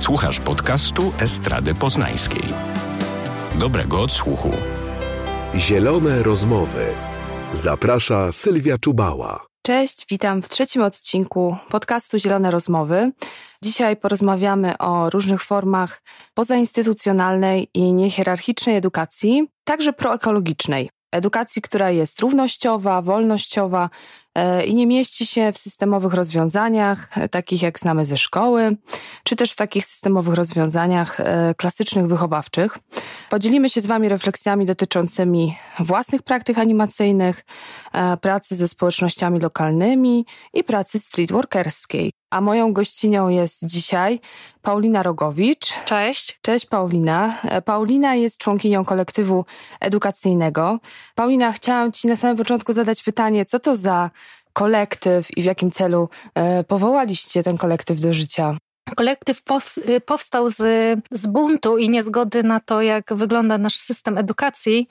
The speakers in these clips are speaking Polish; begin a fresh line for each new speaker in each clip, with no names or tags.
Słuchasz podcastu Estrady Poznańskiej. Dobrego odsłuchu.
Zielone rozmowy. Zaprasza Sylwia Czubała.
Cześć, witam w trzecim odcinku podcastu Zielone Rozmowy. Dzisiaj porozmawiamy o różnych formach pozainstytucjonalnej i niehierarchicznej edukacji, także proekologicznej. Edukacji, która jest równościowa, wolnościowa i nie mieści się w systemowych rozwiązaniach, e, takich jak znamy ze szkoły, czy też w takich systemowych rozwiązaniach e, klasycznych, wychowawczych. Podzielimy się z Wami refleksjami dotyczącymi własnych praktyk animacyjnych, pracy ze społecznościami lokalnymi i pracy streetworkerskiej. A moją gościnią jest dzisiaj Paulina Rogowicz.
Cześć.
Cześć Paulina. Paulina jest członkinią kolektywu edukacyjnego. Paulina, chciałam Ci na samym początku zadać pytanie, co to za kolektyw i w jakim celu e, powołaliście ten kolektyw do życia?
Kolektyw y, powstał z, z buntu i niezgody na to, jak wygląda nasz system edukacji.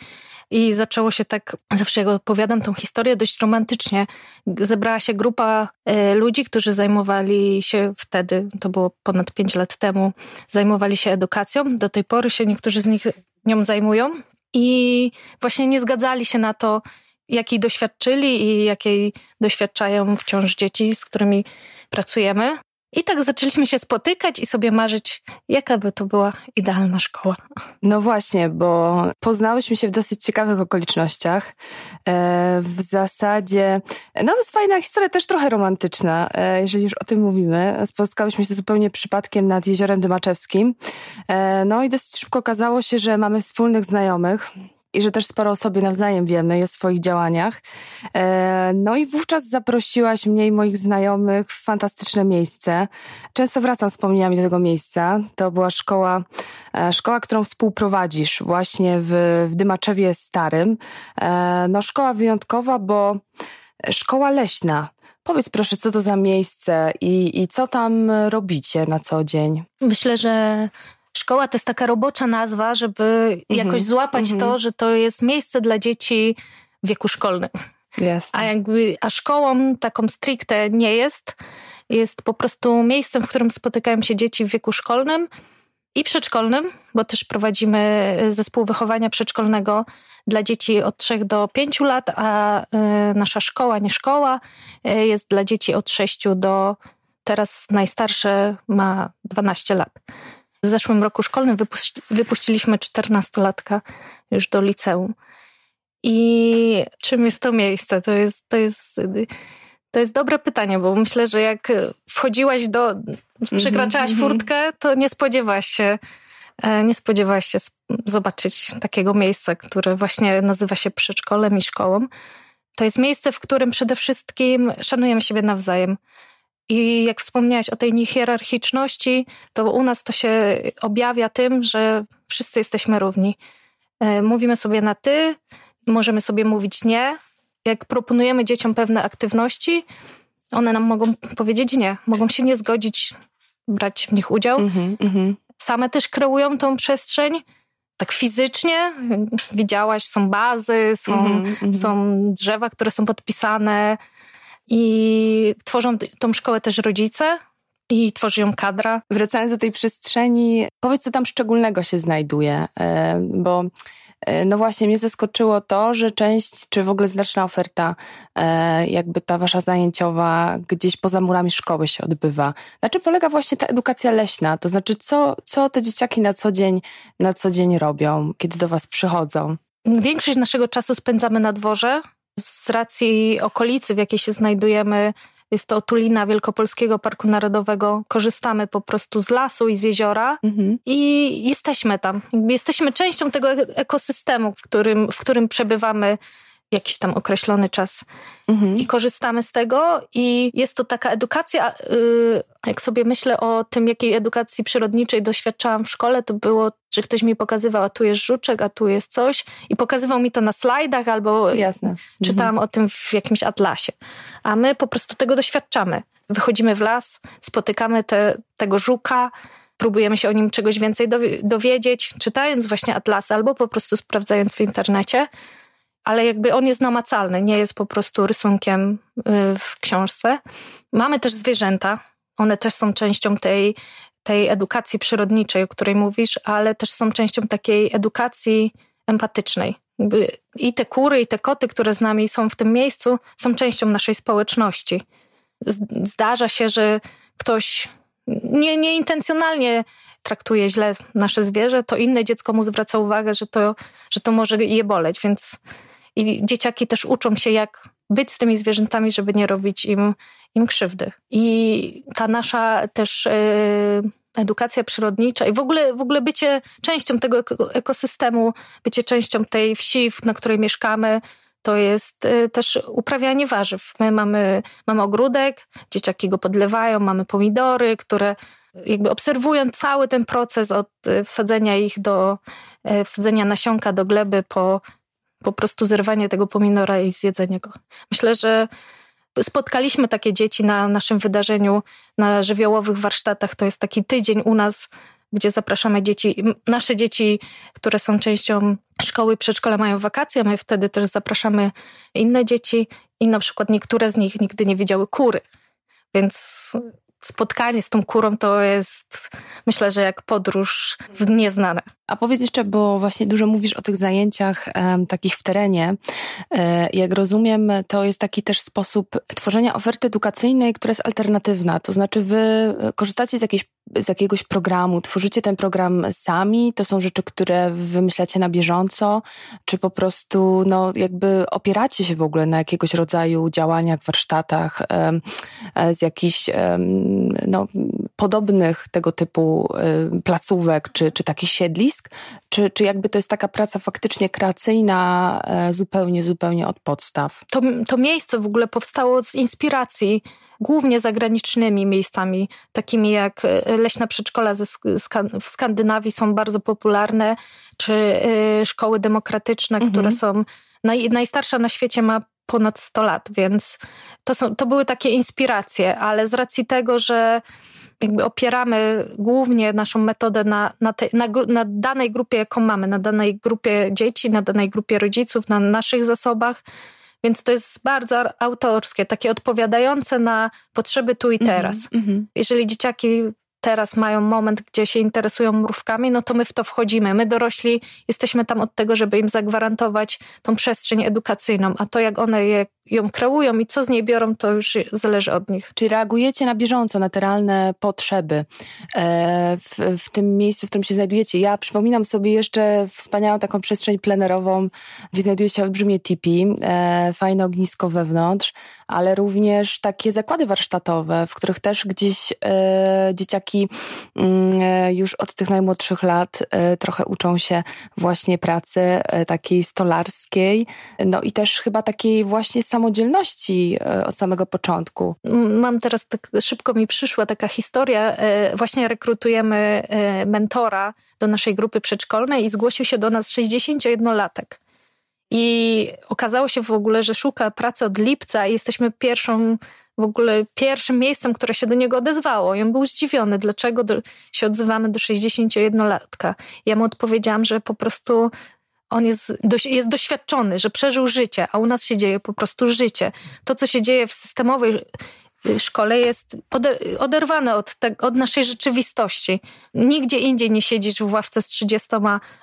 I zaczęło się tak, zawsze jak opowiadam tą historię, dość romantycznie. Zebrała się grupa y, ludzi, którzy zajmowali się wtedy, to było ponad 5 lat temu, zajmowali się edukacją. Do tej pory się niektórzy z nich nią zajmują. I właśnie nie zgadzali się na to, jakiej doświadczyli i jakiej doświadczają wciąż dzieci, z którymi pracujemy. I tak zaczęliśmy się spotykać i sobie marzyć, jaka by to była idealna szkoła.
No właśnie, bo poznałyśmy się w dosyć ciekawych okolicznościach. E, w zasadzie, no to jest fajna historia, też trochę romantyczna, e, jeżeli już o tym mówimy. Spotkałyśmy się zupełnie przypadkiem nad Jeziorem Dymaczewskim. E, no i dosyć szybko okazało się, że mamy wspólnych znajomych i że też sporo o sobie nawzajem wiemy o swoich działaniach. E, no i wówczas zaprosiłaś mnie i moich znajomych w fantastyczne miejsce. Często wracam wspomnieniami do tego miejsca. To była szkoła, e, szkoła, którą współprowadzisz właśnie w, w Dymaczewie Starym. E, no szkoła wyjątkowa, bo szkoła leśna. Powiedz proszę, co to za miejsce i, i co tam robicie na co dzień?
Myślę, że Szkoła to jest taka robocza nazwa, żeby jakoś mhm. złapać to, mhm. że to jest miejsce dla dzieci w wieku szkolnym.
Jasne.
A jakby, a szkołą taką stricte nie jest. Jest po prostu miejscem, w którym spotykają się dzieci w wieku szkolnym i przedszkolnym, bo też prowadzimy zespół wychowania przedszkolnego dla dzieci od 3 do 5 lat, a y, nasza szkoła, nie szkoła, y, jest dla dzieci od 6 do teraz najstarsze ma 12 lat. W zeszłym roku szkolnym wypuści, wypuściliśmy 14-latka już do liceum. I czym jest to miejsce? To jest, to jest, to jest dobre pytanie, bo myślę, że jak wchodziłaś do, przekraczałaś mm -hmm. furtkę, to nie spodziewałaś się, e, nie spodziewałaś się zobaczyć takiego miejsca, które właśnie nazywa się przedszkolem i szkołą. To jest miejsce, w którym przede wszystkim szanujemy siebie nawzajem. I jak wspomniałaś o tej niehierarchiczności, to u nas to się objawia tym, że wszyscy jesteśmy równi. E, mówimy sobie na ty, możemy sobie mówić nie. Jak proponujemy dzieciom pewne aktywności, one nam mogą powiedzieć nie, mogą się nie zgodzić, brać w nich udział. Mm -hmm. Same też kreują tą przestrzeń. Tak fizycznie, widziałaś, są bazy, są, mm -hmm. są drzewa, które są podpisane, i tworzą tą szkołę też rodzice, i tworzy ją kadra.
Wracając do tej przestrzeni, powiedz, co tam szczególnego się znajduje, e, bo e, no właśnie mnie zaskoczyło to, że część, czy w ogóle znaczna oferta, e, jakby ta wasza zajęciowa gdzieś poza murami szkoły się odbywa. Na czym polega właśnie ta edukacja leśna? To znaczy, co, co te dzieciaki na co dzień, na co dzień robią, kiedy do was przychodzą?
Większość naszego czasu spędzamy na dworze, z racji okolicy, w jakiej się znajdujemy, jest to otulina Wielkopolskiego Parku Narodowego. Korzystamy po prostu z lasu i z jeziora mhm. i jesteśmy tam. jesteśmy częścią tego ekosystemu, w którym, w którym przebywamy jakiś tam określony czas mhm. i korzystamy z tego i jest to taka edukacja, y, jak sobie myślę o tym, jakiej edukacji przyrodniczej doświadczałam w szkole, to było, że ktoś mi pokazywał, a tu jest żuczek, a tu jest coś i pokazywał mi to na slajdach albo
Jasne.
czytałam mhm. o tym w jakimś atlasie. A my po prostu tego doświadczamy. Wychodzimy w las, spotykamy te, tego żuka, próbujemy się o nim czegoś więcej dowiedzieć, czytając właśnie atlasy albo po prostu sprawdzając w internecie ale jakby on jest namacalny, nie jest po prostu rysunkiem y, w książce. Mamy też zwierzęta. One też są częścią tej tej edukacji przyrodniczej, o której mówisz, ale też są częścią takiej edukacji empatycznej. I te kury, i te koty, które z nami są w tym miejscu, są częścią naszej społeczności. Zdarza się, że ktoś nie, nieintencjonalnie traktuje źle nasze zwierzę, to inne dziecko mu zwraca uwagę, że to, że to może je boleć, więc i dzieciaki też uczą się, jak być z tymi zwierzętami, żeby nie robić im, im krzywdy. I ta nasza też yy, edukacja przyrodnicza i w ogóle, w ogóle bycie częścią tego ekosystemu, bycie częścią tej wsi, na której mieszkamy, to jest y, też uprawianie warzyw. My mamy, mamy ogródek, dzieciaki go podlewają, mamy pomidory, które jakby obserwują cały ten proces od y, wsadzenia ich do, y, wsadzenia nasionka do gleby po po prostu zerwanie tego pomidora i zjedzenie go. Myślę, że spotkaliśmy takie dzieci na naszym wydarzeniu, na żywiołowych warsztatach. To jest taki tydzień u nas, gdzie zapraszamy dzieci. Nasze dzieci, które są częścią szkoły, przedszkola mają wakacje, my wtedy też zapraszamy inne dzieci i na przykład niektóre z nich nigdy nie widziały kury. Więc spotkanie z tą kurą to jest, myślę, że jak podróż w nieznane.
A powiedz jeszcze, bo właśnie dużo mówisz o tych zajęciach um, takich w terenie. E, jak rozumiem, to jest taki też sposób tworzenia oferty edukacyjnej, która jest alternatywna. To znaczy, wy korzystacie z jakiejś z jakiegoś programu, tworzycie ten program sami? To są rzeczy, które wymyślacie na bieżąco? Czy po prostu, no, jakby opieracie się w ogóle na jakiegoś rodzaju działaniach, warsztatach, e, z jakichś, no, podobnych tego typu placówek, czy, czy takich siedlisk? Czy, czy jakby to jest taka praca faktycznie kreacyjna, e, zupełnie, zupełnie od podstaw?
To, to miejsce w ogóle powstało z inspiracji głównie zagranicznymi miejscami, takimi jak e, leśna przedszkola ze, w Skandynawii są bardzo popularne, czy e, szkoły demokratyczne, mhm. które są naj, najstarsza na świecie ma ponad 100 lat, więc to, są, to były takie inspiracje, ale z racji tego, że jakby opieramy głównie naszą metodę na, na, te, na, na, danej grupie, jaką mamy, na danej grupie dzieci, na danej grupie rodziców, na naszych zasobach, więc to jest bardzo autorskie, takie odpowiadające na potrzeby tu i mhm, teraz. Mm -hmm. Jeżeli dzieciaki teraz mają moment, gdzie się interesują mrówkami, no to my w to wchodzimy. My dorośli jesteśmy tam od tego, żeby im zagwarantować tą przestrzeń edukacyjną, a to jak one je ją kreują i co z niej biorą, to już zależy od nich.
Czyli reagujecie na bieżąco, na te realne potrzeby e, w, w tym miejscu, w którym się znajdujecie. Ja przypominam sobie jeszcze wspaniałą taką przestrzeń plenerową, gdzie znajduje się olbrzymie tipi, e, fajne ognisko wewnątrz, ale również takie zakłady warsztatowe, w których też gdzieś e, dzieciaki mm, już od tych najmłodszych lat trochę uczą się właśnie pracy takiej stolarskiej, no i też chyba takiej właśnie sam samodzielności e, od samego początku.
Mam teraz, tak szybko mi przyszła taka historia. E, właśnie rekrutujemy e, mentora do naszej grupy przedszkolnej i zgłosił się do nas 61-latek. I okazało się w ogóle, że szuka pracy od lipca i jesteśmy pierwszą, w ogóle pierwszym miejscem, które się do niego odezwało. I on był zdziwiony, dlaczego do, się odzywamy do 61-latka. Ja mu odpowiedziałam, że po prostu on jest, jest doświadczony, że przeżył życie, a u nas się dzieje po prostu życie. To, co się dzieje w systemowej y, szkole jest oderwane od, te, od naszej rzeczywistości. Nigdzie indziej nie siedzisz w ławce z 30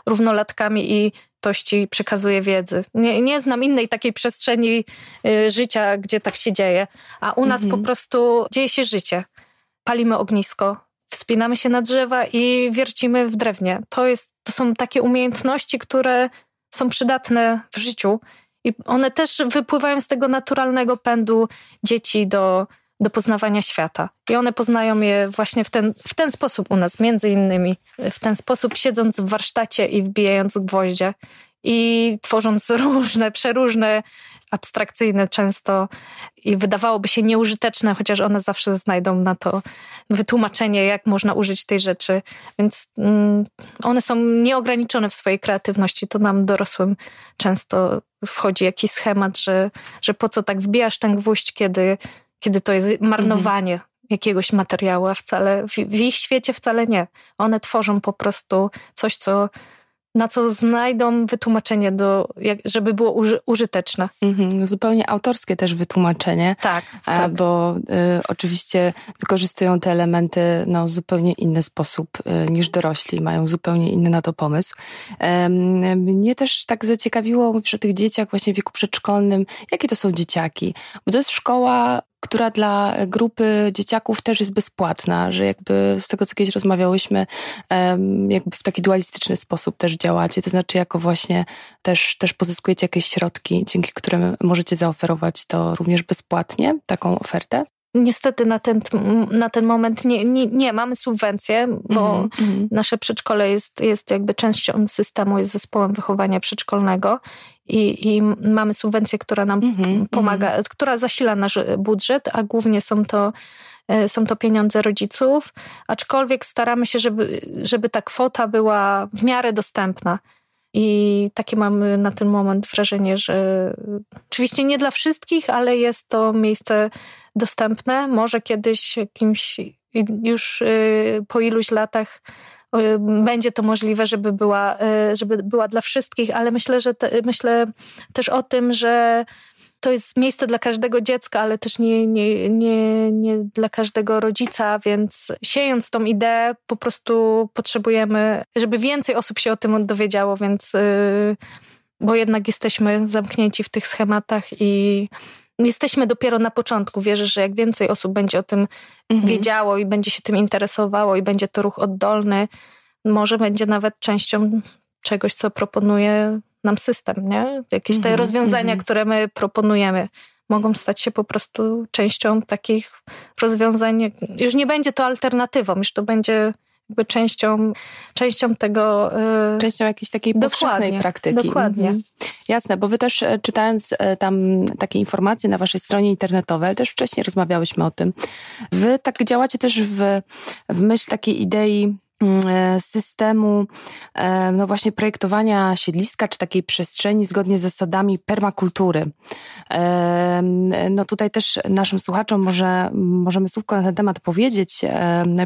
równolatkami i ktoś ci przekazuje wiedzy. Nie, nie znam innej takiej przestrzeni y, życia, gdzie tak się dzieje. A u nas mhm. po prostu dzieje się życie. Palimy ognisko, wspinamy się na drzewa i wiercimy w drewnie. To, jest, to są takie umiejętności, które są przydatne w życiu i one też wypływają z tego naturalnego pędu dzieci do, do poznawania świata. I one poznają je właśnie w ten, w ten sposób u nas, między innymi. W ten sposób siedząc w warsztacie i wbijając gwoździe i tworząc różne, przeróżne, abstrakcyjne często i wydawałoby się nieużyteczne, chociaż one zawsze znajdą na to wytłumaczenie, jak można użyć tej rzeczy. Więc mm, one są nieograniczone w swojej kreatywności. To nam dorosłym często wchodzi jakiś schemat, że, że po co tak wbijasz ten gwóźdź, kiedy, kiedy to jest marnowanie. Mhm jakiegoś materiału, a wcale w, w, ich świecie wcale nie. One tworzą po prostu coś, co na co znajdą wytłumaczenie, do, żeby było uży, użyteczne.
Mhm, zupełnie autorskie też wytłumaczenie.
Tak. Tak.
Bo y, oczywiście wykorzystują te elementy no, w zupełnie inny sposób y, niż dorośli, mają zupełnie inny na to pomysł. E, mnie też tak zaciekawiło, mówisz o tych dzieciach właśnie w wieku przedszkolnym, jakie to są dzieciaki? Bo to jest szkoła która dla grupy dzieciaków też jest bezpłatna, że jakby z tego, co kiedyś rozmawiałyśmy, jakby w taki dualistyczny sposób też działacie, to znaczy jako właśnie też, też pozyskujecie jakieś środki, dzięki którym możecie zaoferować to również bezpłatnie, taką ofertę?
Niestety na ten, na ten moment nie, nie, nie mamy subwencję, bo mm -hmm. nasze przedszkole jest, jest jakby częścią systemu, jest zespołem wychowania przedszkolnego i, i mamy subwencję, która nam mm -hmm. pomaga, która zasila nasz budżet, a głównie są to e, są to pieniądze rodziców, aczkolwiek staramy się, żeby, żeby ta kwota była w miarę dostępna. I takie mamy na ten moment wrażenie, że oczywiście nie dla wszystkich, ale jest to miejsce dostępne. Może kiedyś jakimś już y, po iluś latach będzie to możliwe, żeby była, y, żeby była dla wszystkich, ale myślę, że te, myślę też o tym, że to jest miejsce dla każdego dziecka, ale też nie, nie, nie, nie dla każdego rodzica, więc siejąc tą ideę, po prostu potrzebujemy, żeby więcej osób się o tym dowiedziało, więc yy, bo jednak jesteśmy zamknięci w tych schematach i jesteśmy dopiero na początku. Wierzę, że jak więcej osób będzie o tym mhm. wiedziało i będzie się tym interesowało i będzie to ruch oddolny, może będzie nawet częścią czegoś, co proponuje nam system, nie? Jakieś te -hmm, rozwiązania, -hmm. które my proponujemy, mogą stać się po prostu częścią takich rozwiązań. Już nie będzie to alternatywą, już to będzie jakby częścią, częścią tego.
Yy... Częścią jakiejś takiej powszechnej praktyki.
Dokładnie. Mhm.
Jasne, bo wy też e, czytając e, tam takie informacje na waszej stronie internetowej, też wcześniej rozmawiałyśmy o tym, wy tak działacie też w, w myśl takiej idei e, systemu e, no właśnie projektowania siedliska czy takiej przestrzeni zgodnie z zasadami permakultury. E, no tutaj też naszym słuchaczom może możemy słówko na ten temat powiedzieć.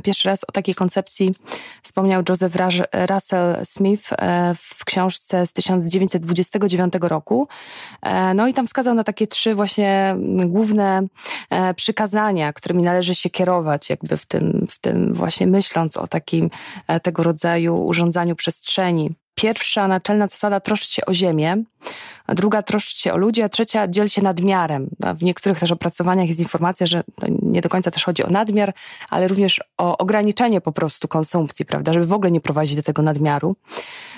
Pierwszy raz o takiej koncepcji wspomniał Joseph Russell Smith w książce z 1929 roku. No i tam wskazał na takie trzy właśnie główne przykazania, którymi należy się kierować jakby w tym, w tym właśnie myśląc o takim E, tego rodzaju urządzaniu przestrzeni. Pierwsza naczelna zasada troszcz się o ziemię, druga troszcz się o ludzi, a trzecia dziel się nadmiarem. W niektórych też opracowaniach jest informacja, że nie do końca też chodzi o nadmiar, ale również o ograniczenie po prostu konsumpcji, prawda, żeby w ogóle nie prowadzić do tego nadmiaru.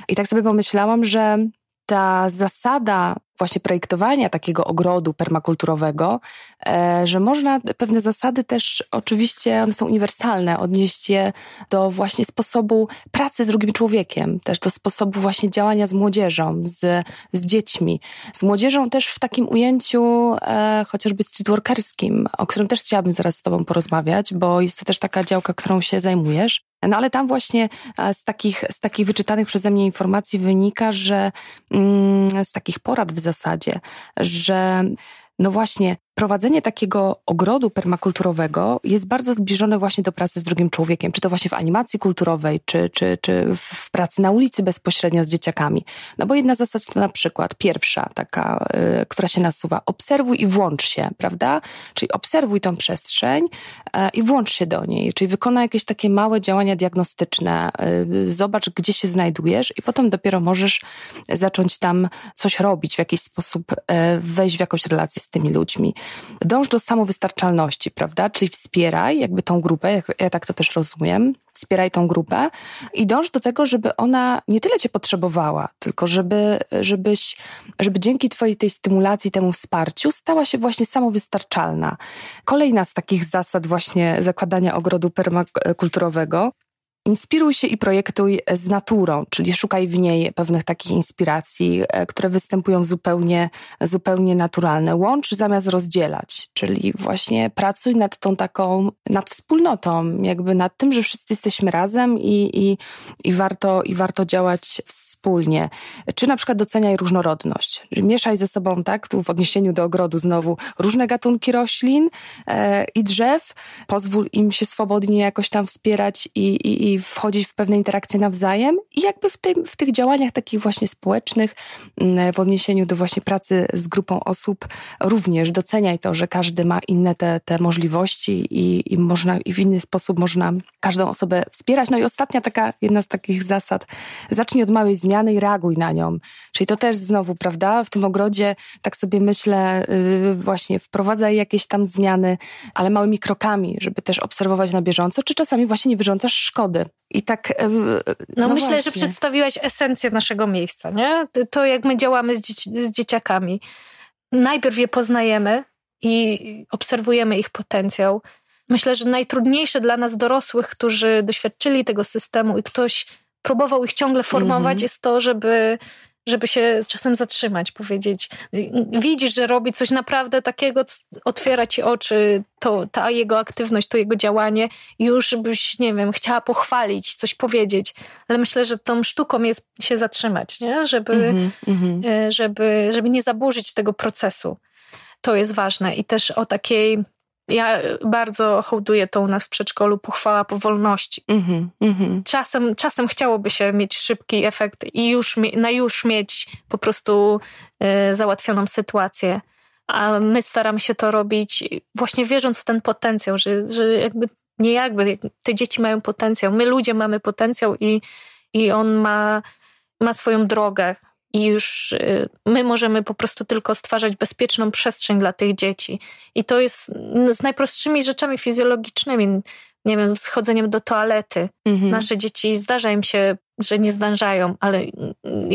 I tak sobie pomyślałam, że ta zasada właśnie projektowania takiego ogrodu permakulturowego, e, że można pewne zasady też, oczywiście one są uniwersalne, odnieść je do właśnie sposobu pracy z drugim człowiekiem, też do sposobu właśnie działania z młodzieżą, z, z dziećmi. Z młodzieżą też w takim ujęciu e, chociażby streetworkerskim, o którym też chciałabym zaraz z tobą porozmawiać, bo jest to też taka działka, którą się zajmujesz. No ale tam właśnie e, z takich, z takich wyczytanych przeze mnie informacji wynika, że mm, z takich porad w zasadzie, że no właśnie prowadzenie takiego ogrodu permakulturowego jest bardzo zbliżone właśnie do pracy z drugim człowiekiem, czy to właśnie w animacji kulturowej, czy, czy, czy w pracy na ulicy bezpośrednio z dzieciakami. No bo jedna zasada to na przykład pierwsza, taka, y, która się nasuwa, obserwuj i włącz się, prawda? Czyli obserwuj tą przestrzeń y, i włącz się do niej, czyli wykonaj jakieś takie małe działania diagnostyczne, y, zobacz, gdzie się znajdujesz i potem dopiero możesz zacząć tam coś robić, w jakiś sposób wejść w jakąś relację z tymi ludźmi dąż do samowystarczalności, prawda? Czyli wspieraj jakby tą grupę, ja tak to też rozumiem, wspieraj tą grupę i dąż do tego, żeby ona nie tyle cię potrzebowała, tylko żeby, żebyś, żeby dzięki twojej tej stymulacji, temu wsparciu stała się właśnie samowystarczalna. Kolejna z takich zasad właśnie zakładania ogrodu permakulturowego Inspiruj się i projektuj z naturą, czyli szukaj w niej pewnych takich inspiracji, e, które występują zupełnie, zupełnie naturalne. Łącz zamiast rozdzielać, czyli właśnie pracuj nad tą taką, nad wspólnotą, jakby nad tym, że wszyscy jesteśmy razem i, i, i, warto, i warto działać wspólnie. Czy na przykład doceniaj różnorodność. Mieszaj ze sobą, tak, tu w odniesieniu do ogrodu znowu, różne gatunki roślin e, i drzew, pozwól im się swobodnie jakoś tam wspierać i, i wchodzić w pewne interakcje nawzajem i jakby w, tym, w tych działaniach takich właśnie społecznych, mm, w odniesieniu do właśnie pracy z grupą osób, również doceniaj to, że każdy ma inne te, te możliwości i, i można i w inny sposób można każdą osobę wspierać. No i ostatnia taka, jedna z takich zasad, zacznij od małej zmiany i reaguj na nią. Czyli to też znowu, prawda, w tym ogrodzie tak sobie myślę, yy, właśnie wprowadzaj jakieś tam zmiany, ale małymi krokami, żeby też obserwować na bieżąco, czy czasami właśnie nie wyrządzasz szkody. I tak. Yy,
no, no myślę, właśnie. że przedstawiłaś esencję naszego miejsca, nie? To, jak my działamy z, dzieci, z dzieciakami. Najpierw je poznajemy i obserwujemy ich potencjał. Myślę, że najtrudniejsze dla nas dorosłych, którzy doświadczyli tego systemu i ktoś próbował ich ciągle formować, mm-hmm. jest to, żeby żeby się czasem zatrzymać, powiedzieć, widzisz, że robi coś naprawdę takiego, otwiera ci oczy, to ta jego aktywność, to jego działanie, już byś, nie wiem, chciała pochwalić, coś powiedzieć, ale myślę, że tą sztuką jest się zatrzymać, nie? Żeby, mm -hmm. żeby, żeby nie zaburzyć tego procesu. To jest ważne i też o takiej ja bardzo hołduję to u nas w przedszkolu pochwała powolności. Mm-hmm, mm-hmm. Czasem, czasem chciałoby się mieć szybki efekt i już na już mieć po prostu y, załatwioną sytuację. A my staramy się to robić właśnie wierząc w ten potencjał, że, że jakby nie jakby te dzieci mają potencjał, my ludzie mamy potencjał i, i on ma, ma swoją drogę i już y, my możemy po prostu tylko stwarzać bezpieczną przestrzeń dla tych dzieci. I to jest z najprostszymi rzeczami fizjologicznymi, nie wiem, z chodzeniem do toalety. Mhm. Nasze dzieci zdarza im się, że nie zdążają, ale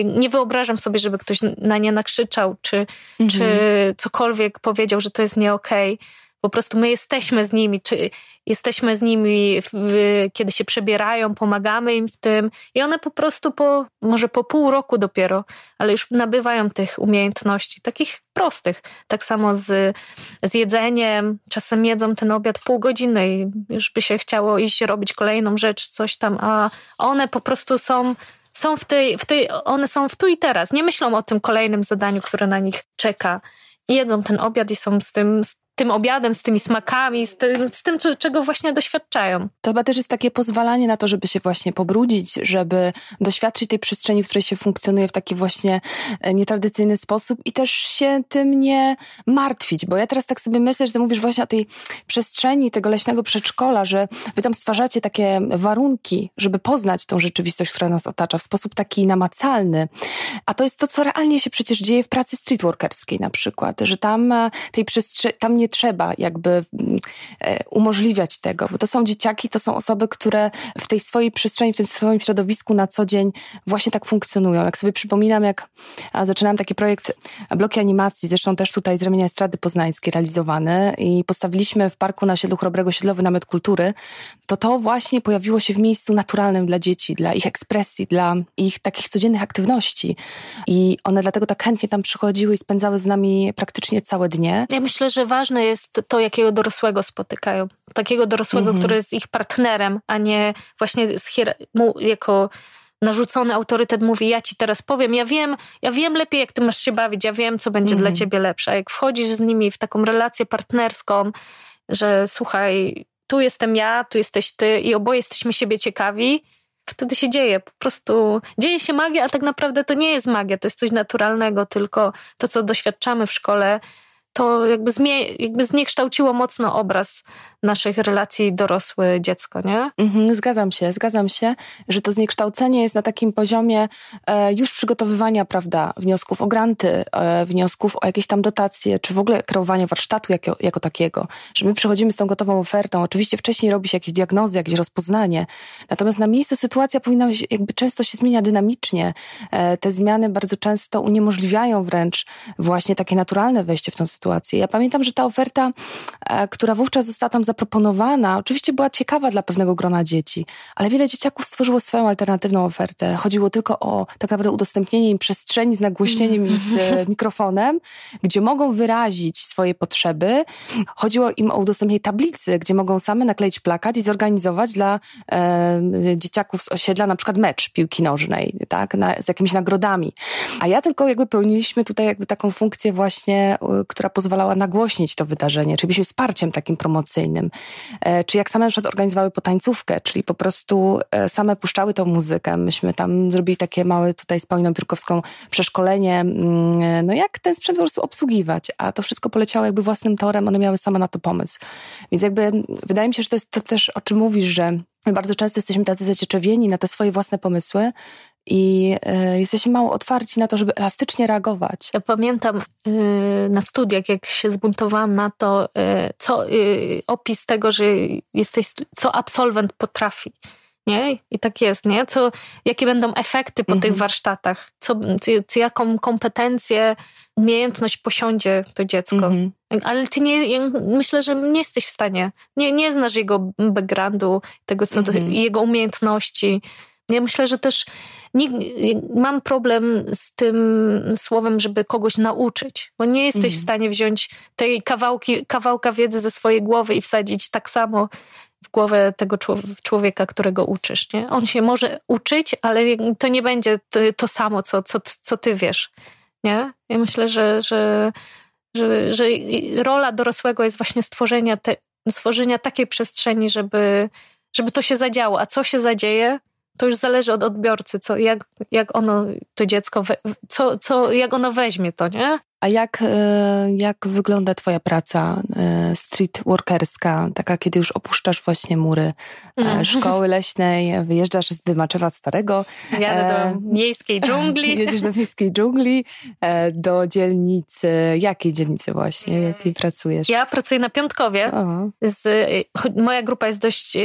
nie wyobrażam sobie, żeby ktoś na nie nakrzyczał, czy, mhm. czy cokolwiek powiedział, że to jest nie okej. Okay po prostu my jesteśmy z nimi, jesteśmy z nimi, w, kiedy się przebierają, pomagamy im w tym i one po prostu po, może po pół roku dopiero, ale już nabywają tych umiejętności, takich prostych. Tak samo z, z jedzeniem, czasem jedzą ten obiad pół godziny i już by się chciało iść robić kolejną rzecz, coś tam, a one po prostu są są w tej, w tej, one są w tu i teraz. Nie myślą o tym kolejnym zadaniu, które na nich czeka. Jedzą ten obiad i są z tym, tym obiadem, z tymi smakami, z tym, z tym, czego właśnie doświadczają.
To chyba też jest takie pozwalanie na to, żeby się właśnie pobrudzić, żeby doświadczyć tej przestrzeni, w której się funkcjonuje w taki właśnie e, nietradycyjny sposób i też się tym nie martwić, bo ja teraz tak sobie myślę, że ty mówisz właśnie o tej przestrzeni tego leśnego przedszkola, że wy tam stwarzacie takie warunki, żeby poznać tą rzeczywistość, która nas otacza w sposób taki namacalny, a to jest to, co realnie się przecież dzieje w pracy streetworkerskiej na przykład, że tam e, tej przestrzeni, tam nie nie trzeba jakby mm, e, umożliwiać tego, bo to są dzieciaki, to są osoby, które w tej swojej przestrzeni, w tym swoim środowisku na co dzień właśnie tak funkcjonują. Jak sobie przypominam, jak zaczynałam taki projekt bloki animacji, zresztą też tutaj z ramienia Estrady Poznańskiej realizowany i postawiliśmy w parku na osiedlu Chrobrego Siedlowy namiot kultury, to to właśnie pojawiło się w miejscu naturalnym dla dzieci, dla ich ekspresji, dla ich takich codziennych aktywności. I one dlatego tak chętnie tam przychodziły i spędzały z nami praktycznie całe dnie.
Ja myślę, że ważne ważne jest to, jakiego dorosłego spotykają. Takiego dorosłego, mhm. który jest ich partnerem, a nie właśnie z jako narzucony autorytet mówi, ja ci teraz powiem, ja wiem, ja wiem lepiej, jak ty masz się bawić, ja wiem, co będzie dla mhm. ciebie lepsze. A jak wchodzisz z nimi w taką relację partnerską, że słuchaj, tu jestem ja, tu jesteś ty i oboje jesteśmy siebie ciekawi, wtedy się dzieje. Po prostu dzieje się magia, a tak naprawdę to nie jest magia, to jest coś naturalnego, tylko to, co doświadczamy w szkole, to jakby, zmie- jakby zniekształciło mocno obraz naszych relacji dorosły-dziecko, nie?
Mhm, zgadzam się, zgadzam się, że to zniekształcenie jest na takim poziomie e, już przygotowywania, prawda, wniosków o granty, e, wniosków o jakieś tam dotacje, czy w ogóle kreowania warsztatu jako, jako takiego, że my przychodzimy z tą gotową ofertą. Oczywiście wcześniej robi się jakieś diagnozy, jakieś rozpoznanie, natomiast na miejscu sytuacja powinna być, jakby często się zmienia dynamicznie. E, te zmiany bardzo często uniemożliwiają wręcz właśnie takie naturalne wejście w tą sytuację. Ja pamiętam, że ta oferta, e, która wówczas została tam zaproponowana, oczywiście była ciekawa dla pewnego grona dzieci, ale wiele dzieciaków stworzyło swoją alternatywną ofertę. Chodziło tylko o tak naprawdę udostępnienie im przestrzeni z nagłośnieniem i z e, mikrofonem, gdzie mogą wyrazić swoje potrzeby. Chodziło im o udostępnienie tablicy, gdzie mogą same nakleić plakat i zorganizować dla e, dzieciaków z osiedla na przykład mecz piłki nożnej, tak, na, z jakimiś nagrodami. A ja tylko jakby pełniliśmy tutaj jakby taką funkcję właśnie, która pozwalała nagłośnić to wydarzenie, czyli byliśmy wsparciem takim promocyjnym. E, czy jak same na przykład organizowały potańcówkę, czyli po prostu e, same puszczały tą muzykę. Myśmy tam zrobili takie małe tutaj z Pauliną Piórkowską przeszkolenie, mm, no jak ten sprzęt po prostu obsługiwać, a to wszystko poleciało jakby własnym torem, one miały same na to pomysł. Więc jakby wydaje mi się, że to jest to też, o czym mówisz, że My bardzo często jesteśmy tacy zacieczewieni na te swoje własne pomysły i y, jesteśmy mało otwarci na to, żeby elastycznie reagować.
Ja pamiętam y, na studiach, jak się zbuntowałam na to, y, co opis tego, że jesteś, co absolwent potrafi. Nie? I tak jest, nie? Co, jakie będą efekty po tych mhm. warsztatach? Co, co, jaką kompetencję, umiejętność posiądzie to dziecko? Mhm. Ale ty nie, myślę, że nie jesteś w stanie, nie, nie znasz jego backgroundu, tego, co mhm. jego umiejętności. Ja myślę, że też nie, mam problem z tym słowem, żeby kogoś nauczyć, bo nie jesteś mhm. w stanie wziąć tej kawałki, kawałka wiedzy ze swojej głowy i wsadzić tak samo w głowę tego człowieka, którego uczysz. Nie? On się może uczyć, ale to nie będzie to samo, co, co, co ty wiesz. Nie? Ja myślę, że, że, że, że rola dorosłego jest właśnie stworzenia, te, stworzenia takiej przestrzeni, żeby, żeby to się zadziało. A co się zadzieje, to już zależy od odbiorcy, co, jak, jak ono, to dziecko, we, co, co, jak ono weźmie to, nie?
A jak, e, jak wygląda Twoja praca e, street workerska, taka, kiedy już opuszczasz właśnie mury mm. szkoły leśnej, wyjeżdżasz z Dymaczewa Starego?
Jadę do miejskiej dżungli.
Jedziesz do miejskiej dżungli, do dzielnicy, jakiej dzielnicy właśnie, w jakiej pracujesz?
Ja pracuję na Piątkowie. Z, moja grupa jest dość,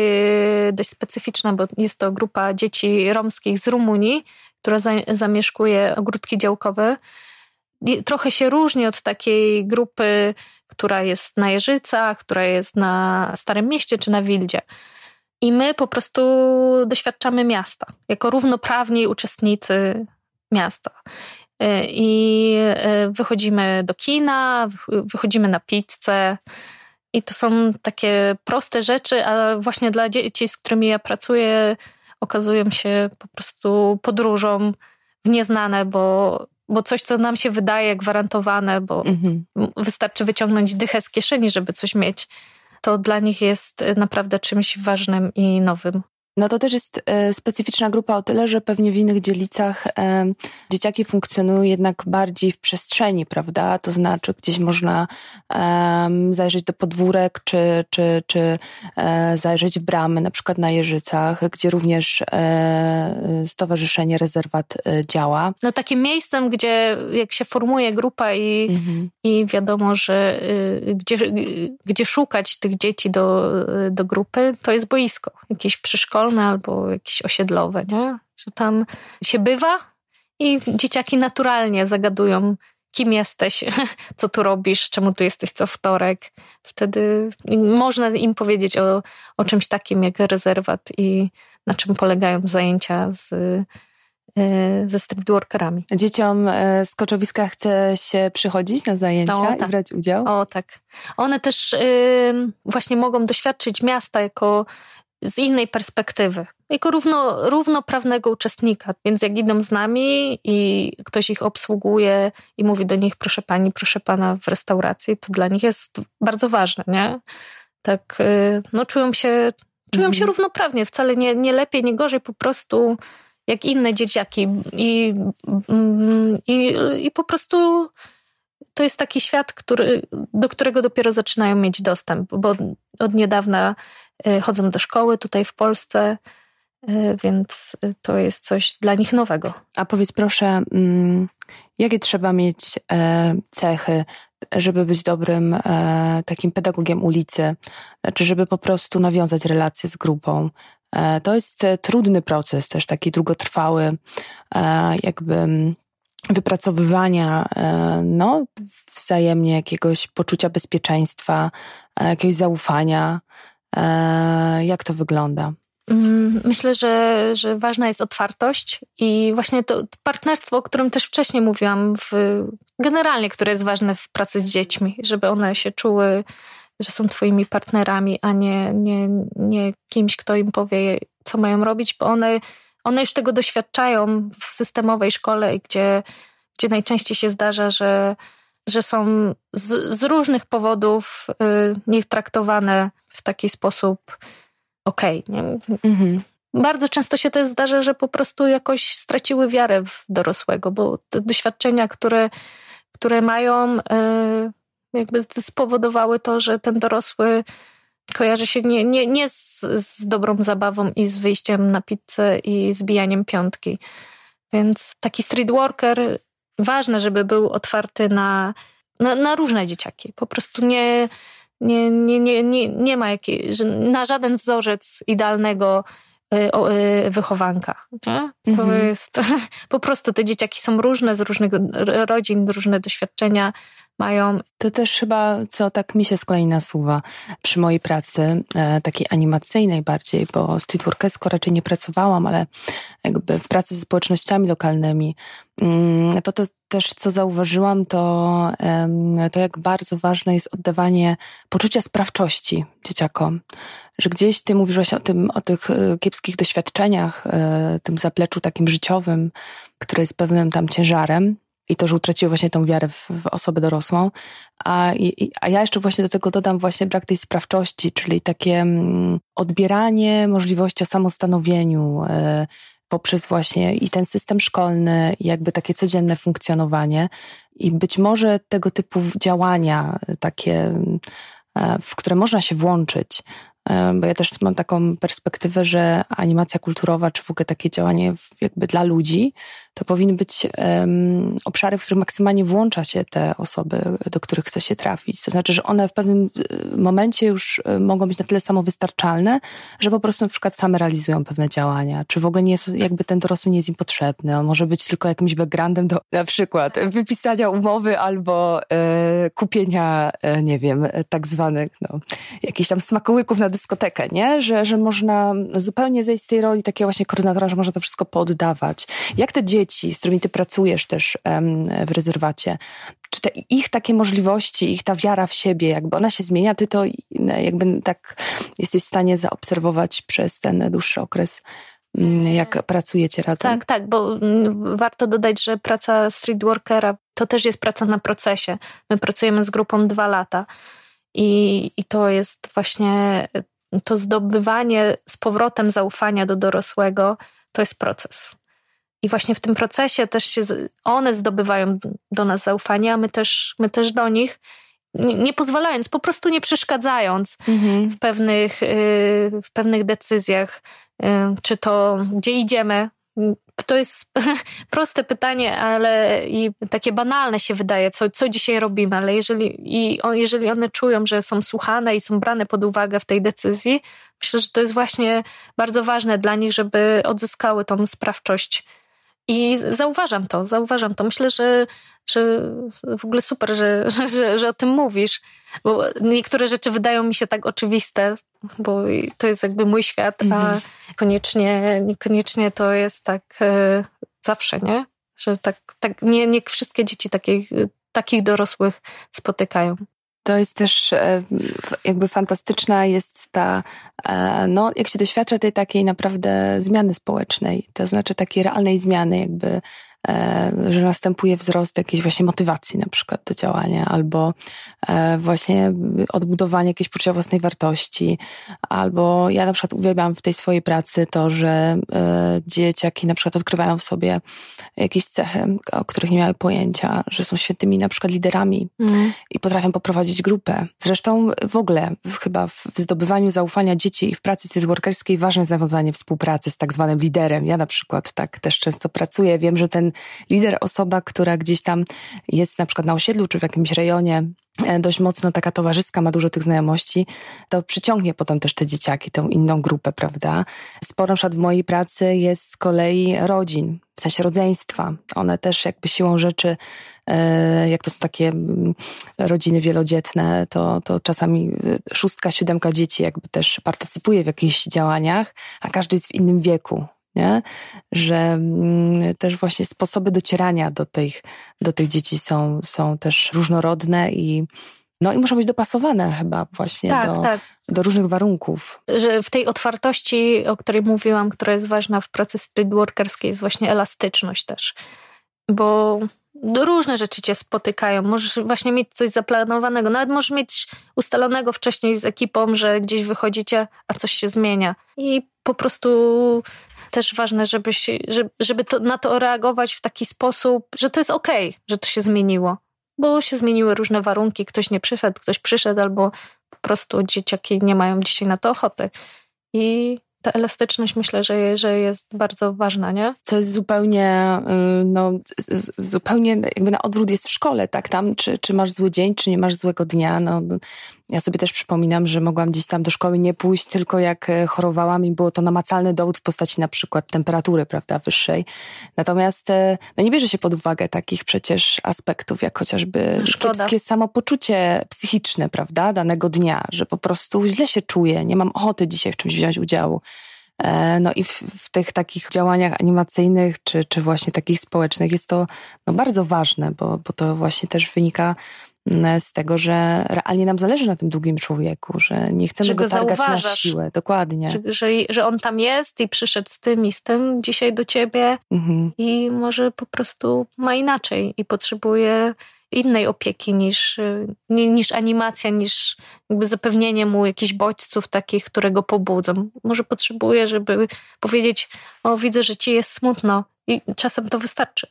dość specyficzna, bo jest to grupa dzieci romskich z Rumunii, która zamieszkuje ogródki działkowe trochę się różni od takiej grupy, która jest na Jeżycach, która jest na Starym Mieście czy na Wildzie. I my po prostu doświadczamy miasta jako równoprawni uczestnicy miasta. E, I e, wychodzimy do kina, wychodzimy na pizzę. I to są takie proste rzeczy, a właśnie dla dzieci, z którymi ja pracuję, okazują się po prostu podróżą w nieznane, bo bo coś, co nam się wydaje gwarantowane, bo mhm. wystarczy wyciągnąć dychę z kieszeni, żeby coś mieć, to dla nich jest naprawdę czymś ważnym i nowym.
No to też jest e, specyficzna grupa o tyle, że pewnie w innych dzielnicach e, dzieciaki funkcjonują jednak bardziej w przestrzeni, prawda? To znaczy gdzieś można zajrzeć do podwórek, czy, czy, czy e, zajrzeć w bramy, na przykład na Jeżycach, gdzie również Stowarzyszenie Rezerwat działa.
No takim miejscem, gdzie jak się formuje grupa i, mhm. i wiadomo, że y, gdzie, gdzie szukać tych dzieci do, do grupy, to jest boisko, jakieś przyszkole albo jakieś osiedlowe, nie? Że tam się bywa i dzieciaki naturalnie zagadują, kim jesteś, co tu robisz, czemu tu jesteś co wtorek. Wtedy można im powiedzieć o, o czymś takim jak rezerwat i na czym polegają zajęcia z, e, ze streetworkerami.
Dzieciom e, z koczowiska chce się przychodzić na zajęcia o, tak. i brać udział?
O tak. One też właśnie mogą doświadczyć miasta jako z innej perspektywy, jako równo, równoprawnego uczestnika. Więc jak idą z nami i ktoś ich obsługuje i mówi do nich, proszę pani, proszę pana w restauracji, to dla nich jest bardzo ważne, nie? Tak, y, no czują się, czują mhm. się równoprawnie, wcale nie, nie lepiej, nie gorzej, po prostu jak inne dzieciaki i, mm, i, i po prostu to jest taki świat, który, do którego dopiero zaczynają mieć dostęp, bo od niedawna chodzą do szkoły tutaj w Polsce, e, więc to jest coś dla nich nowego.
A powiedz proszę, mm, jakie trzeba mieć e, cechy, żeby być dobrym takim pedagogiem ulicy, znaczy, żeby po prostu nawiązać relacje z grupą? To jest trudny proces, też taki długotrwały, jakby mm, wypracowywania e, no, wzajemnie jakiegoś poczucia bezpieczeństwa, e, jakiegoś zaufania. E, jak to wygląda?
Mm, myślę, że, że ważna jest otwartość i właśnie to partnerstwo, o którym też wcześniej mówiłam, w, generalnie, które jest ważne w pracy z dziećmi, żeby one się czuły, że są twoimi partnerami, a nie, nie, nie kimś, kto im powie, co mają robić, bo one one już tego doświadczają w systemowej szkole, gdzie gdzie najczęściej się zdarza, że, że są z, z różnych powodów y, nie traktowane w taki sposób okej. Okay, mhm. Bardzo często się też zdarza, że po prostu jakoś straciły wiarę w dorosłego, bo te doświadczenia, które, które mają, y, jakby spowodowały to, że ten dorosły kojarzy się nie, nie, nie z, z dobrą zabawą i z wyjściem na pizzę i zbijaniem piątki. Więc taki street worker, ważne, żeby był otwarty na, na, na różne dzieciaki. Po prostu nie, nie, nie, nie, nie, nie ma jakiej, na żaden wzorzec idealnego y, y, wychowanka. Nie? To mhm. jest po prostu te dzieciaki są różne, z różnych rodzin, różne doświadczenia mają.
To też chyba, co tak mi się z kolei nasuwa przy mojej pracy, e, takiej animacyjnej bardziej, bo streetworkersko raczej nie pracowałam, ale jakby w pracy ze społecznościami lokalnymi, mm, to, to też co zauważyłam, to, to jak bardzo ważne jest oddawanie poczucia sprawczości dzieciakom. Że gdzieś ty mówisz o, tym, o tych e, kiepskich doświadczeniach, e, tym zapleczu takim życiowym, które jest pewnym tam ciężarem, i to, że utraciły właśnie tą wiarę w, w osobę dorosłą. A, i, a ja jeszcze właśnie do tego dodam właśnie brak tej sprawczości, czyli takie mm, odbieranie możliwości o samostanowieniu y, poprzez właśnie i ten system szkolny, jakby takie codzienne funkcjonowanie. I być może tego typu działania, takie, y, w które można się włączyć, bo ja też mam taką perspektywę, że animacja kulturowa, czy w ogóle takie działanie jakby dla ludzi, to powinny być um, obszary, w których maksymalnie włącza się te osoby, do których chce się trafić. To znaczy, że one w pewnym e, momencie już e, mogą być na tyle samowystarczalne, że po prostu na przykład same realizują pewne działania, czy w ogóle nie jest, jakby ten dorosły nie jest im potrzebny. On może być tylko jakimś backgroundem do na przykład wypisania umowy albo e, kupienia, e, nie wiem, tak zwanych, no, jakichś tam smakołyków na dyskotekę, nie? Że, że można zupełnie zejść z tej roli takiego właśnie koordynatora, że można to wszystko poddawać. Jak te dzieci, z którymi ty pracujesz też w rezerwacie, czy te ich takie możliwości, ich ta wiara w siebie, jakby ona się zmienia, ty to jakby tak jesteś w stanie zaobserwować przez ten dłuższy okres mm, jak pracujecie razem.
Tak, tak, bo mm, warto dodać, że praca streetworkera to też jest praca na procesie. My pracujemy z grupą dwa lata i, i to jest właśnie to zdobywanie z powrotem zaufania do dorosłego, to jest proces. I właśnie w tym procesie też się one zdobywają do nas zaufanie, a my też, my też do nich, nie, nie pozwalając, po prostu nie przeszkadzając mhm. w, pewnych, y, w pewnych decyzjach, y, czy to gdzie idziemy, to jest proste pytanie, ale i takie banalne się wydaje, co, co dzisiaj robimy, ale jeżeli, i jeżeli one czują, że są słuchane i są brane pod uwagę w tej decyzji, myślę, że to jest właśnie bardzo ważne dla nich, żeby odzyskały tą sprawczość. I zauważam to, zauważam to. Myślę, że, że w ogóle super, że, że, że o tym mówisz, bo niektóre rzeczy wydają mi się tak oczywiste, bo to jest jakby mój świat, a mhm. koniecznie, niekoniecznie to jest tak e, zawsze, nie? Że tak, tak nie, nie wszystkie dzieci takich, takich dorosłych spotykają.
To jest też e, jakby fantastyczna jest ta, e, no jak się doświadcza tej takiej naprawdę zmiany społecznej, to znaczy takiej realnej zmiany jakby że następuje wzrost jakiejś właśnie motywacji na przykład do działania, albo e, właśnie odbudowanie jakiejś poczucia własnej wartości, albo ja na przykład uwielbiam w tej swojej pracy to, że e, dzieciaki na przykład odkrywają w sobie jakieś cechy, o których nie miały pojęcia, że są świetnymi na przykład liderami mm. i potrafią poprowadzić grupę. Zresztą w ogóle chyba w zdobywaniu zaufania dzieci i w pracy streetworkerskiej ważne jest nawiązanie współpracy z tak zwanym liderem. Ja na przykład tak też często pracuję. Wiem, że ten lider, osoba, która gdzieś tam jest na przykład na osiedlu czy w jakimś rejonie e, dość mocno taka towarzyska, ma dużo tych znajomości, to przyciągnie potem też te dzieciaki, tą inną grupę, prawda? Sporo na w mojej pracy jest z kolei rodzin, w sensie rodzeństwa. One też jakby siłą rzeczy, e, jak to są takie mm, rodziny wielodzietne, to, to czasami e, szóstka, siódemka dzieci jakby też partycypuje w jakichś działaniach, a każdy jest w innym wieku nie? że mm, też właśnie sposoby docierania do tych, do tych dzieci są, są też różnorodne i no i muszą być dopasowane chyba właśnie tak, do, tak. do różnych warunków.
Że w tej otwartości, o której mówiłam, która jest ważna w pracy streetworkerskiej, jest właśnie elastyczność też. Bo różne rzeczy cię spotykają. Możesz właśnie mieć coś zaplanowanego, nawet możesz mieć ustalonego wcześniej z ekipą, że gdzieś wychodzicie, a coś się zmienia. I po prostu też ważne, żeby, żeby to, na to reagować w taki sposób, że to jest okej, okay, że to się zmieniło. Bo się zmieniły różne warunki, ktoś nie przyszedł, ktoś przyszedł, albo po prostu dzieciaki nie mają dzisiaj na to ochoty. I ta elastyczność myślę, że, że jest bardzo ważna, nie?
Co jest zupełnie, y, no, zupełnie jakby na odwrót jest w szkole, tak? Tam, czy, czy masz zły dzień, czy nie masz złego dnia, no, ja sobie też przypominam, że mogłam gdzieś tam do szkoły nie pójść, tylko jak e, chorowałam i było to namacalny dowód w postaci na przykład temperatury, prawda, wyższej. Natomiast e, no nie bierze się pod uwagę takich przecież aspektów, jak chociażby Szkoda. kiepskie samopoczucie psychiczne, prawda, danego dnia, że po prostu źle się czuję, nie mam ochoty dzisiaj w czymś wziąć udziału. E, no i w, w, tych takich działaniach animacyjnych, czy, czy właśnie takich społecznych jest to no, bardzo ważne, bo, bo to właśnie też wynika z tego, że realnie nam zależy na tym drugim człowieku, że nie chcemy że go, go targać na siłę. Dokładnie.
Że, że, że, on tam jest i przyszedł z tym i z tym dzisiaj do ciebie mhm. i może po prostu ma inaczej i potrzebuje innej opieki niż, niż animacja, niż jakby zapewnienie mu jakichś bodźców takich, które go pobudzą. Może potrzebuje, żeby powiedzieć, o widzę, że ci jest smutno i czasem to wystarczy.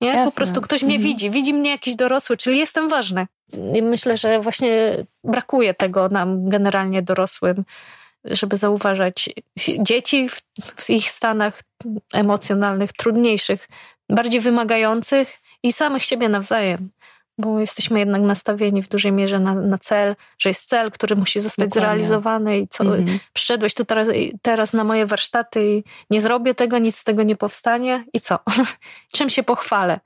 Nie? Jasne. Po prostu ktoś mnie mhm. widzi, widzi mnie jakiś dorosły, czyli jestem ważny. I myślę, że właśnie brakuje tego nam generalnie dorosłym, żeby zauważać dzieci w, w ich stanach emocjonalnych trudniejszych, bardziej wymagających i samych siebie nawzajem bo jesteśmy jednak nastawieni w dużej mierze na, na cel, że jest cel, który musi zostać Dokładnie. zrealizowany i co, mhm. przyszedłeś tu teraz, teraz na moje warsztaty i nie zrobię tego, nic z tego nie powstanie i co? Czym się pochwalę?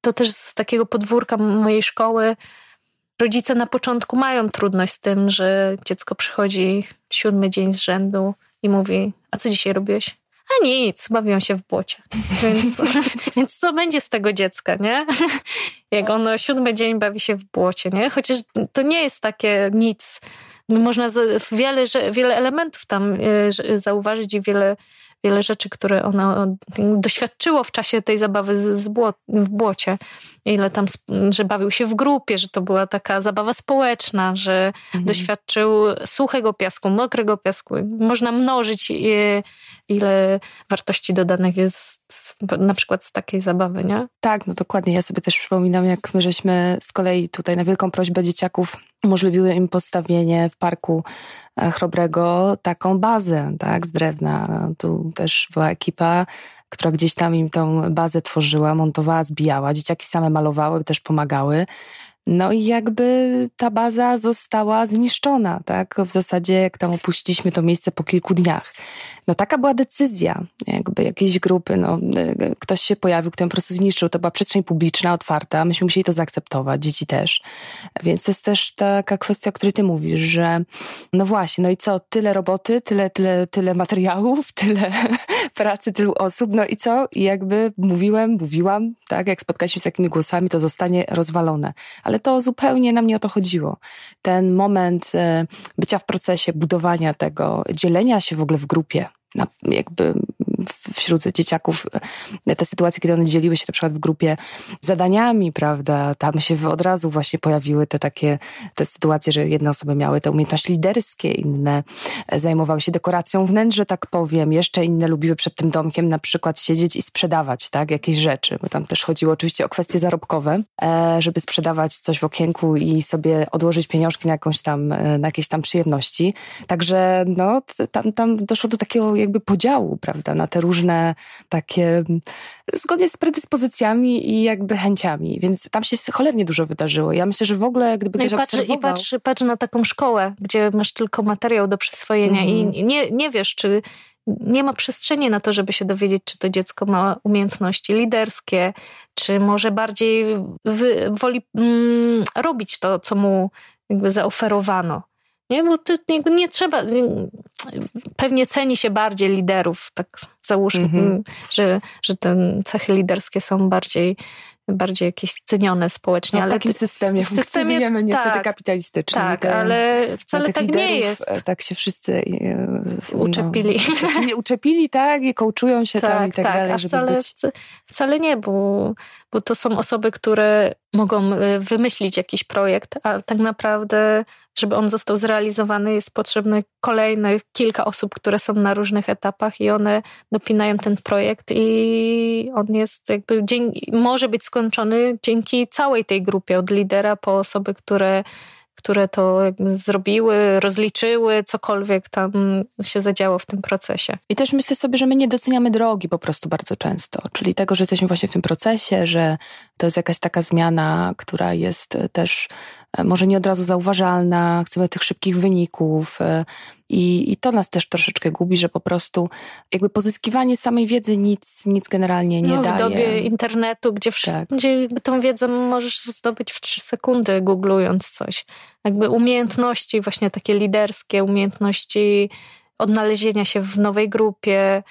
To też z takiego podwórka mojej szkoły rodzice na początku mają trudność z tym, że dziecko przychodzi siódmy dzień z rzędu i mówi, a co dzisiaj robiłeś? A nic, bawią się w błocie. Więc, więc co będzie z tego dziecka, nie? Jak ono siódmy dzień bawi się w błocie, nie? Chociaż to nie jest takie nic. Można wiele, wiele elementów tam e, zauważyć i wiele wiele rzeczy, które ono doświadczyło w czasie tej zabawy z, bło, w błocie. Ile tam, że bawił się w grupie, że to była taka zabawa społeczna, że mhm. doświadczył suchego piasku, mokrego piasku. Można mnożyć, ile wartości dodanych jest na przykład z takiej zabawy, nie?
Tak, no dokładnie. Ja sobie też przypominam, jak my żeśmy z kolei tutaj na wielką prośbę dzieciaków umożliwiły im postawienie w parku e, Chrobrego taką bazę, tak, z drewna. Tu też była ekipa, która gdzieś tam im tą bazę tworzyła, montowała, zbijała. Dzieciaki same malowały, też pomagały. No i jakby ta baza została zniszczona, tak? W zasadzie jak tam opuściliśmy to miejsce po kilku dniach. No taka była decyzja jakby jakiejś grupy, no ktoś się pojawił, kto ją po prostu zniszczył. To była przestrzeń publiczna, otwarta, myśmy musieli to zaakceptować, dzieci też. Więc to jest też taka kwestia, o której ty mówisz, że no właśnie, no i co, tyle roboty, tyle, tyle, tyle materiałów, tyle pracy, tylu osób, no i co? I jakby mówiłem, mówiłam, tak, jak spotkaliśmy się z takimi głosami, to zostanie rozwalone. Ale to zupełnie nam nie o to chodziło. Ten moment e, bycia w procesie budowania tego, dzielenia się w ogóle w grupie, jakby wśród dzieciaków e, te sytuacje, kiedy one dzieliły się na przykład w grupie zadaniami, prawda, tam się od razu właśnie pojawiły te takie te sytuacje, że jedne osoby miały te umiejętności liderskie, inne e, zajmowały się dekoracją wnętrz, że tak powiem, jeszcze inne lubiły przed tym domkiem na przykład siedzieć i sprzedawać, tak, jakieś rzeczy, bo tam też chodziło oczywiście o kwestie zarobkowe, e, żeby sprzedawać coś w okienku i sobie odłożyć pieniążki na jakąś tam, na jakieś tam przyjemności. Także no, tam, tam doszło do takiego jakby podziału, prawda, na te różne takie, zgodnie z predyspozycjami i jakby chęciami, więc tam się cholernie dużo wydarzyło. Ja myślę, że w ogóle gdyby no ktoś
i obserwował... I na taką szkołę, gdzie masz tylko materiał do przyswojenia mm. i mhm. nie, nie wiesz, czy nie ma przestrzeni na to, żeby się dowiedzieć, czy to dziecko ma umiejętności liderskie, czy może bardziej wy, woli mm, robić to, co mu jakby zaoferowano. Nie, bo to nie, nie trzeba. Nie, pewnie ceni się bardziej liderów, tak załóżmy, mm -hmm. że, że te cechy liderskie są bardziej bardziej jakieś cenione społecznie.
No w
ale
takim systemie w funkcjonujemy niestety
tak,
kapitalistycznym.
Tak, te, ale wcale tak nie jest.
E, tak się wszyscy
no, uczepili.
uczepili. uczepili, tak, i kołczują się tak, tam i tak, tak dalej,
a wcale,
być...
wcale nie, bo, bo to są osoby, które mogą y, wymyślić jakiś projekt, a tak naprawdę, żeby on został zrealizowany, jest potrzebne kolejnych kilka osób, które są na różnych etapach i one dopinają ten projekt i on jest jakby, dzięki, może być skończony dzięki całej tej grupie, od lidera po osoby, które które to zrobiły, rozliczyły, cokolwiek tam się zadziało w tym procesie.
I też myślę sobie, że my nie doceniamy drogi po prostu bardzo często, czyli tego, że jesteśmy właśnie w tym procesie, że to jest jakaś taka zmiana, która jest też e, może nie od razu zauważalna, chcemy tych szybkich wyników, e, i, I to nas też troszeczkę gubi, że po prostu jakby pozyskiwanie samej wiedzy nic, nic generalnie nie
no, w
daje.
W dobie internetu, gdzie, tak. gdzie tą wiedzę możesz zdobyć w trzy sekundy, googlując coś. Jakby umiejętności właśnie takie liderskie, umiejętności odnalezienia się w nowej grupie,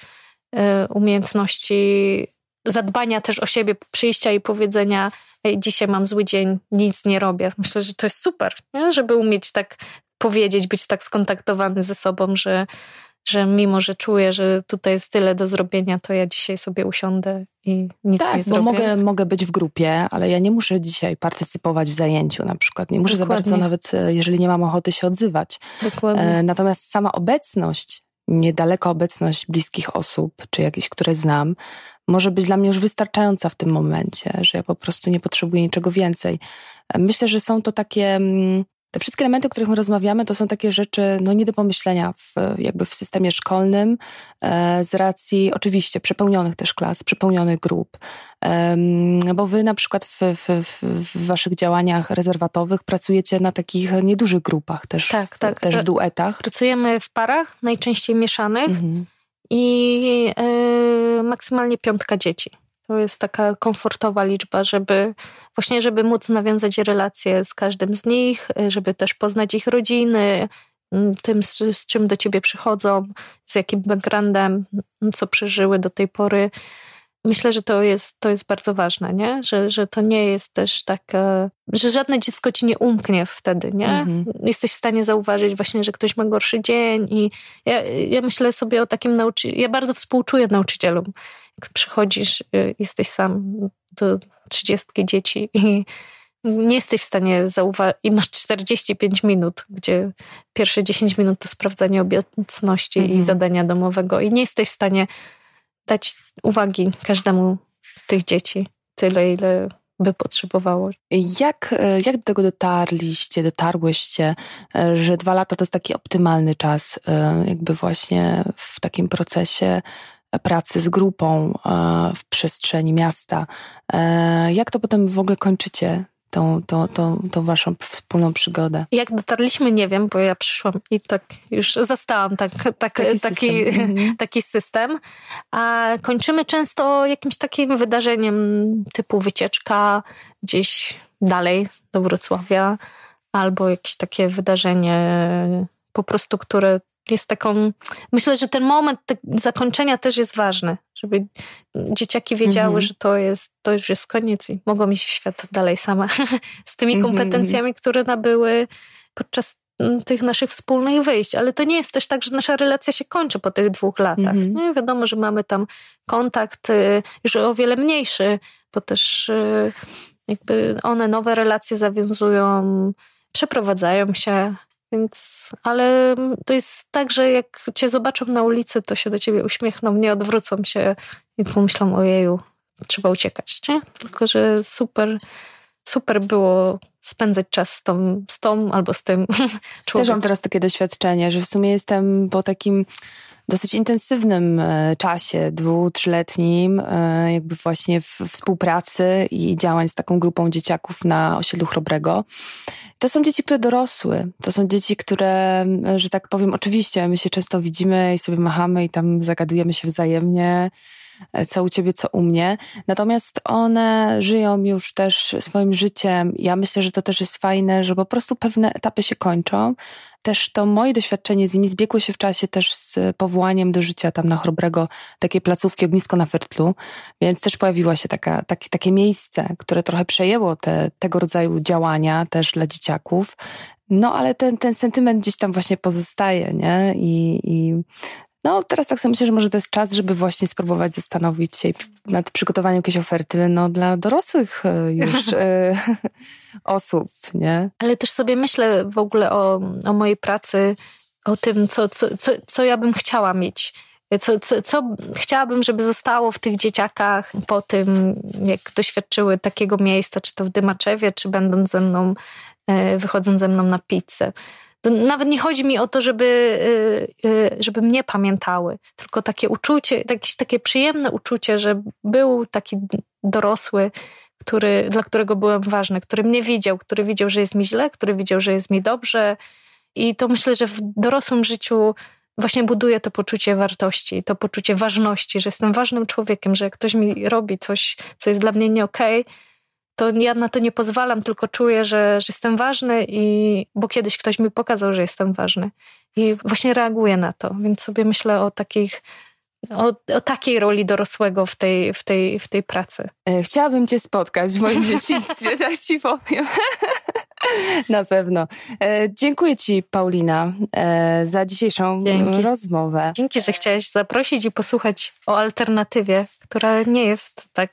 umiejętności zadbania też o siebie, przyjścia i powiedzenia Ej, dzisiaj mam zły dzień, nic nie robię. Myślę, że to jest super, nie? żeby umieć tak powiedzieć, być tak skontaktowany ze sobą, że, że mimo, że czuję, że tutaj jest tyle do zrobienia, to ja dzisiaj sobie usiądę i nic
tak,
nie zrobię.
bo mogę, mogę być w grupie, ale ja nie muszę dzisiaj partycypować w zajęciu na przykład. Nie muszę Dokładnie. za bardzo nawet, e, jeżeli nie mam ochoty się odzywać.
Dokładnie. E,
natomiast sama obecność, niedaleka obecność bliskich osób, czy jakieś, które znam, może być dla mnie już wystarczająca w tym momencie, że ja po prostu nie potrzebuję niczego więcej. Myślę, że są to takie mm, te wszystkie elementy, o których my rozmawiamy, to są takie rzeczy no, nie do pomyślenia w, jakby w systemie szkolnym, e, z racji oczywiście przepełnionych też klas, przepełnionych grup. Bo wy na przykład w, w, w, waszych działaniach rezerwatowych pracujecie na takich niedużych grupach też, tak, tak. też w duetach.
Pracujemy w parach, najczęściej mieszanych mhm. i e, maksymalnie piątka dzieci. To jest taka komfortowa liczba, żeby właśnie, żeby móc nawiązać relacje z każdym z nich, żeby też poznać ich rodziny, mm, tym, z, z czym do ciebie przychodzą, z jakim backgroundem, co przeżyły do tej pory. Myślę, że to jest, to jest bardzo ważne, nie? Że, że to nie jest też tak, że żadne dziecko ci nie umknie wtedy, nie? Mhm. Jesteś w stanie zauważyć właśnie, że ktoś ma gorszy dzień i ja, ja myślę sobie o takim nauczycielu, ja bardzo współczuję nauczycielom, jak przychodzisz, y, jesteś sam do trzydziestki dzieci i nie jesteś w stanie zauważyć, i masz 45 minut, gdzie pierwsze 10 minut to sprawdzanie obecności mhm. i zadania domowego, i nie jesteś w stanie dać uwagi każdemu z tych dzieci tyle, ile by potrzebowało.
Jak, e, jak do tego dotarliście, dotarłyście, e, że dwa lata to jest taki optymalny czas, e, jakby właśnie w takim procesie pracy z grupą w przestrzeni miasta. Jak to potem w ogóle kończycie? tą, tą, tą, tą waszą wspólną przygodę?
Jak dotarliśmy, nie wiem, bo ja przyszłam i tak już zastałam tak, tak, taki, taki, system. Mhm. taki system. A kończymy często jakimś takim wydarzeniem typu wycieczka gdzieś dalej do Wrocławia albo jakieś takie wydarzenie po prostu, które jest taką. Myślę, że ten moment zakończenia też jest ważny, żeby dzieciaki wiedziały, mm -hmm. że to jest, to już jest koniec i mogą iść w świat dalej same z tymi mhm, kompetencjami, mm -hmm. które nabyły podczas mm, tych naszych wspólnych wyjść, ale to nie jest też tak, że nasza relacja się kończy po tych dwóch latach. Mm -hmm. Nie wiadomo, że mamy tam kontakt y, już o wiele mniejszy, bo też y, jakby one nowe relacje zawiązują, przeprowadzają się, więc, ale to jest tak, że jak cię zobaczą na ulicy, to się do ciebie uśmiechną, nie odwrócą się i pomyślą, ojeju, trzeba uciekać, nie? Tylko, że super, super było spędzać czas z tą, z tą albo z tym człowiekiem.
Też mam teraz takie doświadczenie, że w sumie jestem po takim dosyć intensywnym e, czasie, dwu, trzyletnim, e, jakby właśnie w współpracy i działań z taką grupą dzieciaków na osiedlu Chrobrego. To są dzieci, które dorosły. To są dzieci, które, że tak powiem, oczywiście my się często widzimy i sobie machamy i tam zagadujemy się wzajemnie. Co u ciebie, co u mnie. Natomiast one żyją już też swoim życiem. Ja myślę, że to też jest fajne, że po prostu pewne etapy się kończą. Też to moje doświadczenie z nimi zbiegło się w czasie też z powołaniem do życia tam na Chrobrego takiej placówki Ognisko na Wyrtlu, więc też pojawiło się taka, takie, takie miejsce, które trochę przejęło te, tego rodzaju działania też dla dzieciaków. No, ale ten, ten sentyment gdzieś tam właśnie pozostaje, nie? I, i no, teraz tak sobie myślę, że może to jest czas, żeby właśnie spróbować zastanowić się nad przygotowaniem jakiejś oferty no, dla dorosłych e, już e, osób, nie?
Ale też sobie myślę w ogóle o, o mojej pracy, o tym, co, co, co, co ja bym chciała mieć. Co, co, co chciałabym, żeby zostało w tych dzieciakach po tym, jak doświadczyły takiego miejsca, czy to w Dymaczewie, czy będąc ze mną, e, wychodząc ze mną na pizzę. To nawet nie chodzi mi o to, żeby, y, y, żeby mnie pamiętały, tylko takie uczucie, jakieś takie przyjemne uczucie, że był taki dorosły, który, dla którego byłem ważny, który mnie widział, który widział, że jest mi źle, który widział, że jest mi dobrze. I to myślę, że w dorosłym życiu właśnie buduje to poczucie wartości, to poczucie ważności, że jestem ważnym człowiekiem, że jak ktoś mi robi coś, co jest dla mnie nie okej, okay, to ja na to nie pozwalam, tylko czuję, że, że jestem ważny, i, bo kiedyś ktoś mi pokazał, że jestem ważny. I właśnie reaguję na to, więc sobie myślę o takich o, o, takiej roli dorosłego w tej, w, tej, w tej pracy.
E, chciałabym Cię spotkać w moim dzieciństwie, tak Ci powiem. Na pewno. E, dziękuję Ci, Paulina, e, za dzisiejszą Dzięki. rozmowę.
Dzięki, że chciałaś zaprosić i posłuchać o alternatywie, która nie jest tak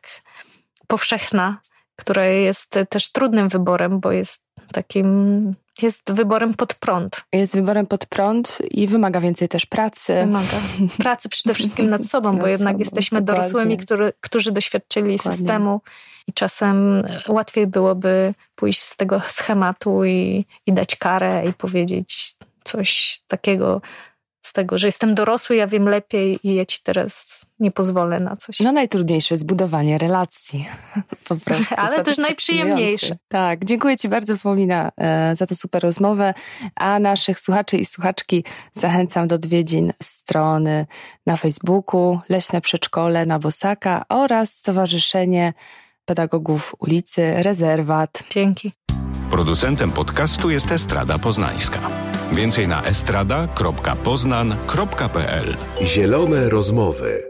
powszechna która jest też trudnym wyborem, bo jest takim, jest wyborem pod prąd.
Jest wyborem pod prąd i wymaga więcej też pracy.
Wymaga pracy przede wszystkim nad sobą, nad bo jednak sobą, jesteśmy dokładnie. dorosłymi, który, którzy doświadczyli dokładnie. systemu i czasem łatwiej byłoby pójść z tego schematu i, i dać karę i powiedzieć coś takiego, z tego, że jestem dorosły, ja wiem lepiej i ja ci teraz nie pozwolę na coś.
No najtrudniejsze jest budowanie relacji. Po prostu.
Ale też najprzyjemniejsze.
Tak, dziękuję Ci bardzo Paulina e, za tę super rozmowę, a naszych słuchaczy i słuchaczki zachęcam do odwiedzin strony na Facebooku Leśne Przedszkole na Bosaka oraz Stowarzyszenie Pedagogów ulicy Rezerwat.
Dzięki.
Producentem podcastu jest Estrada Poznańska. Więcej na estrada.poznan.pl
Zielone rozmowy.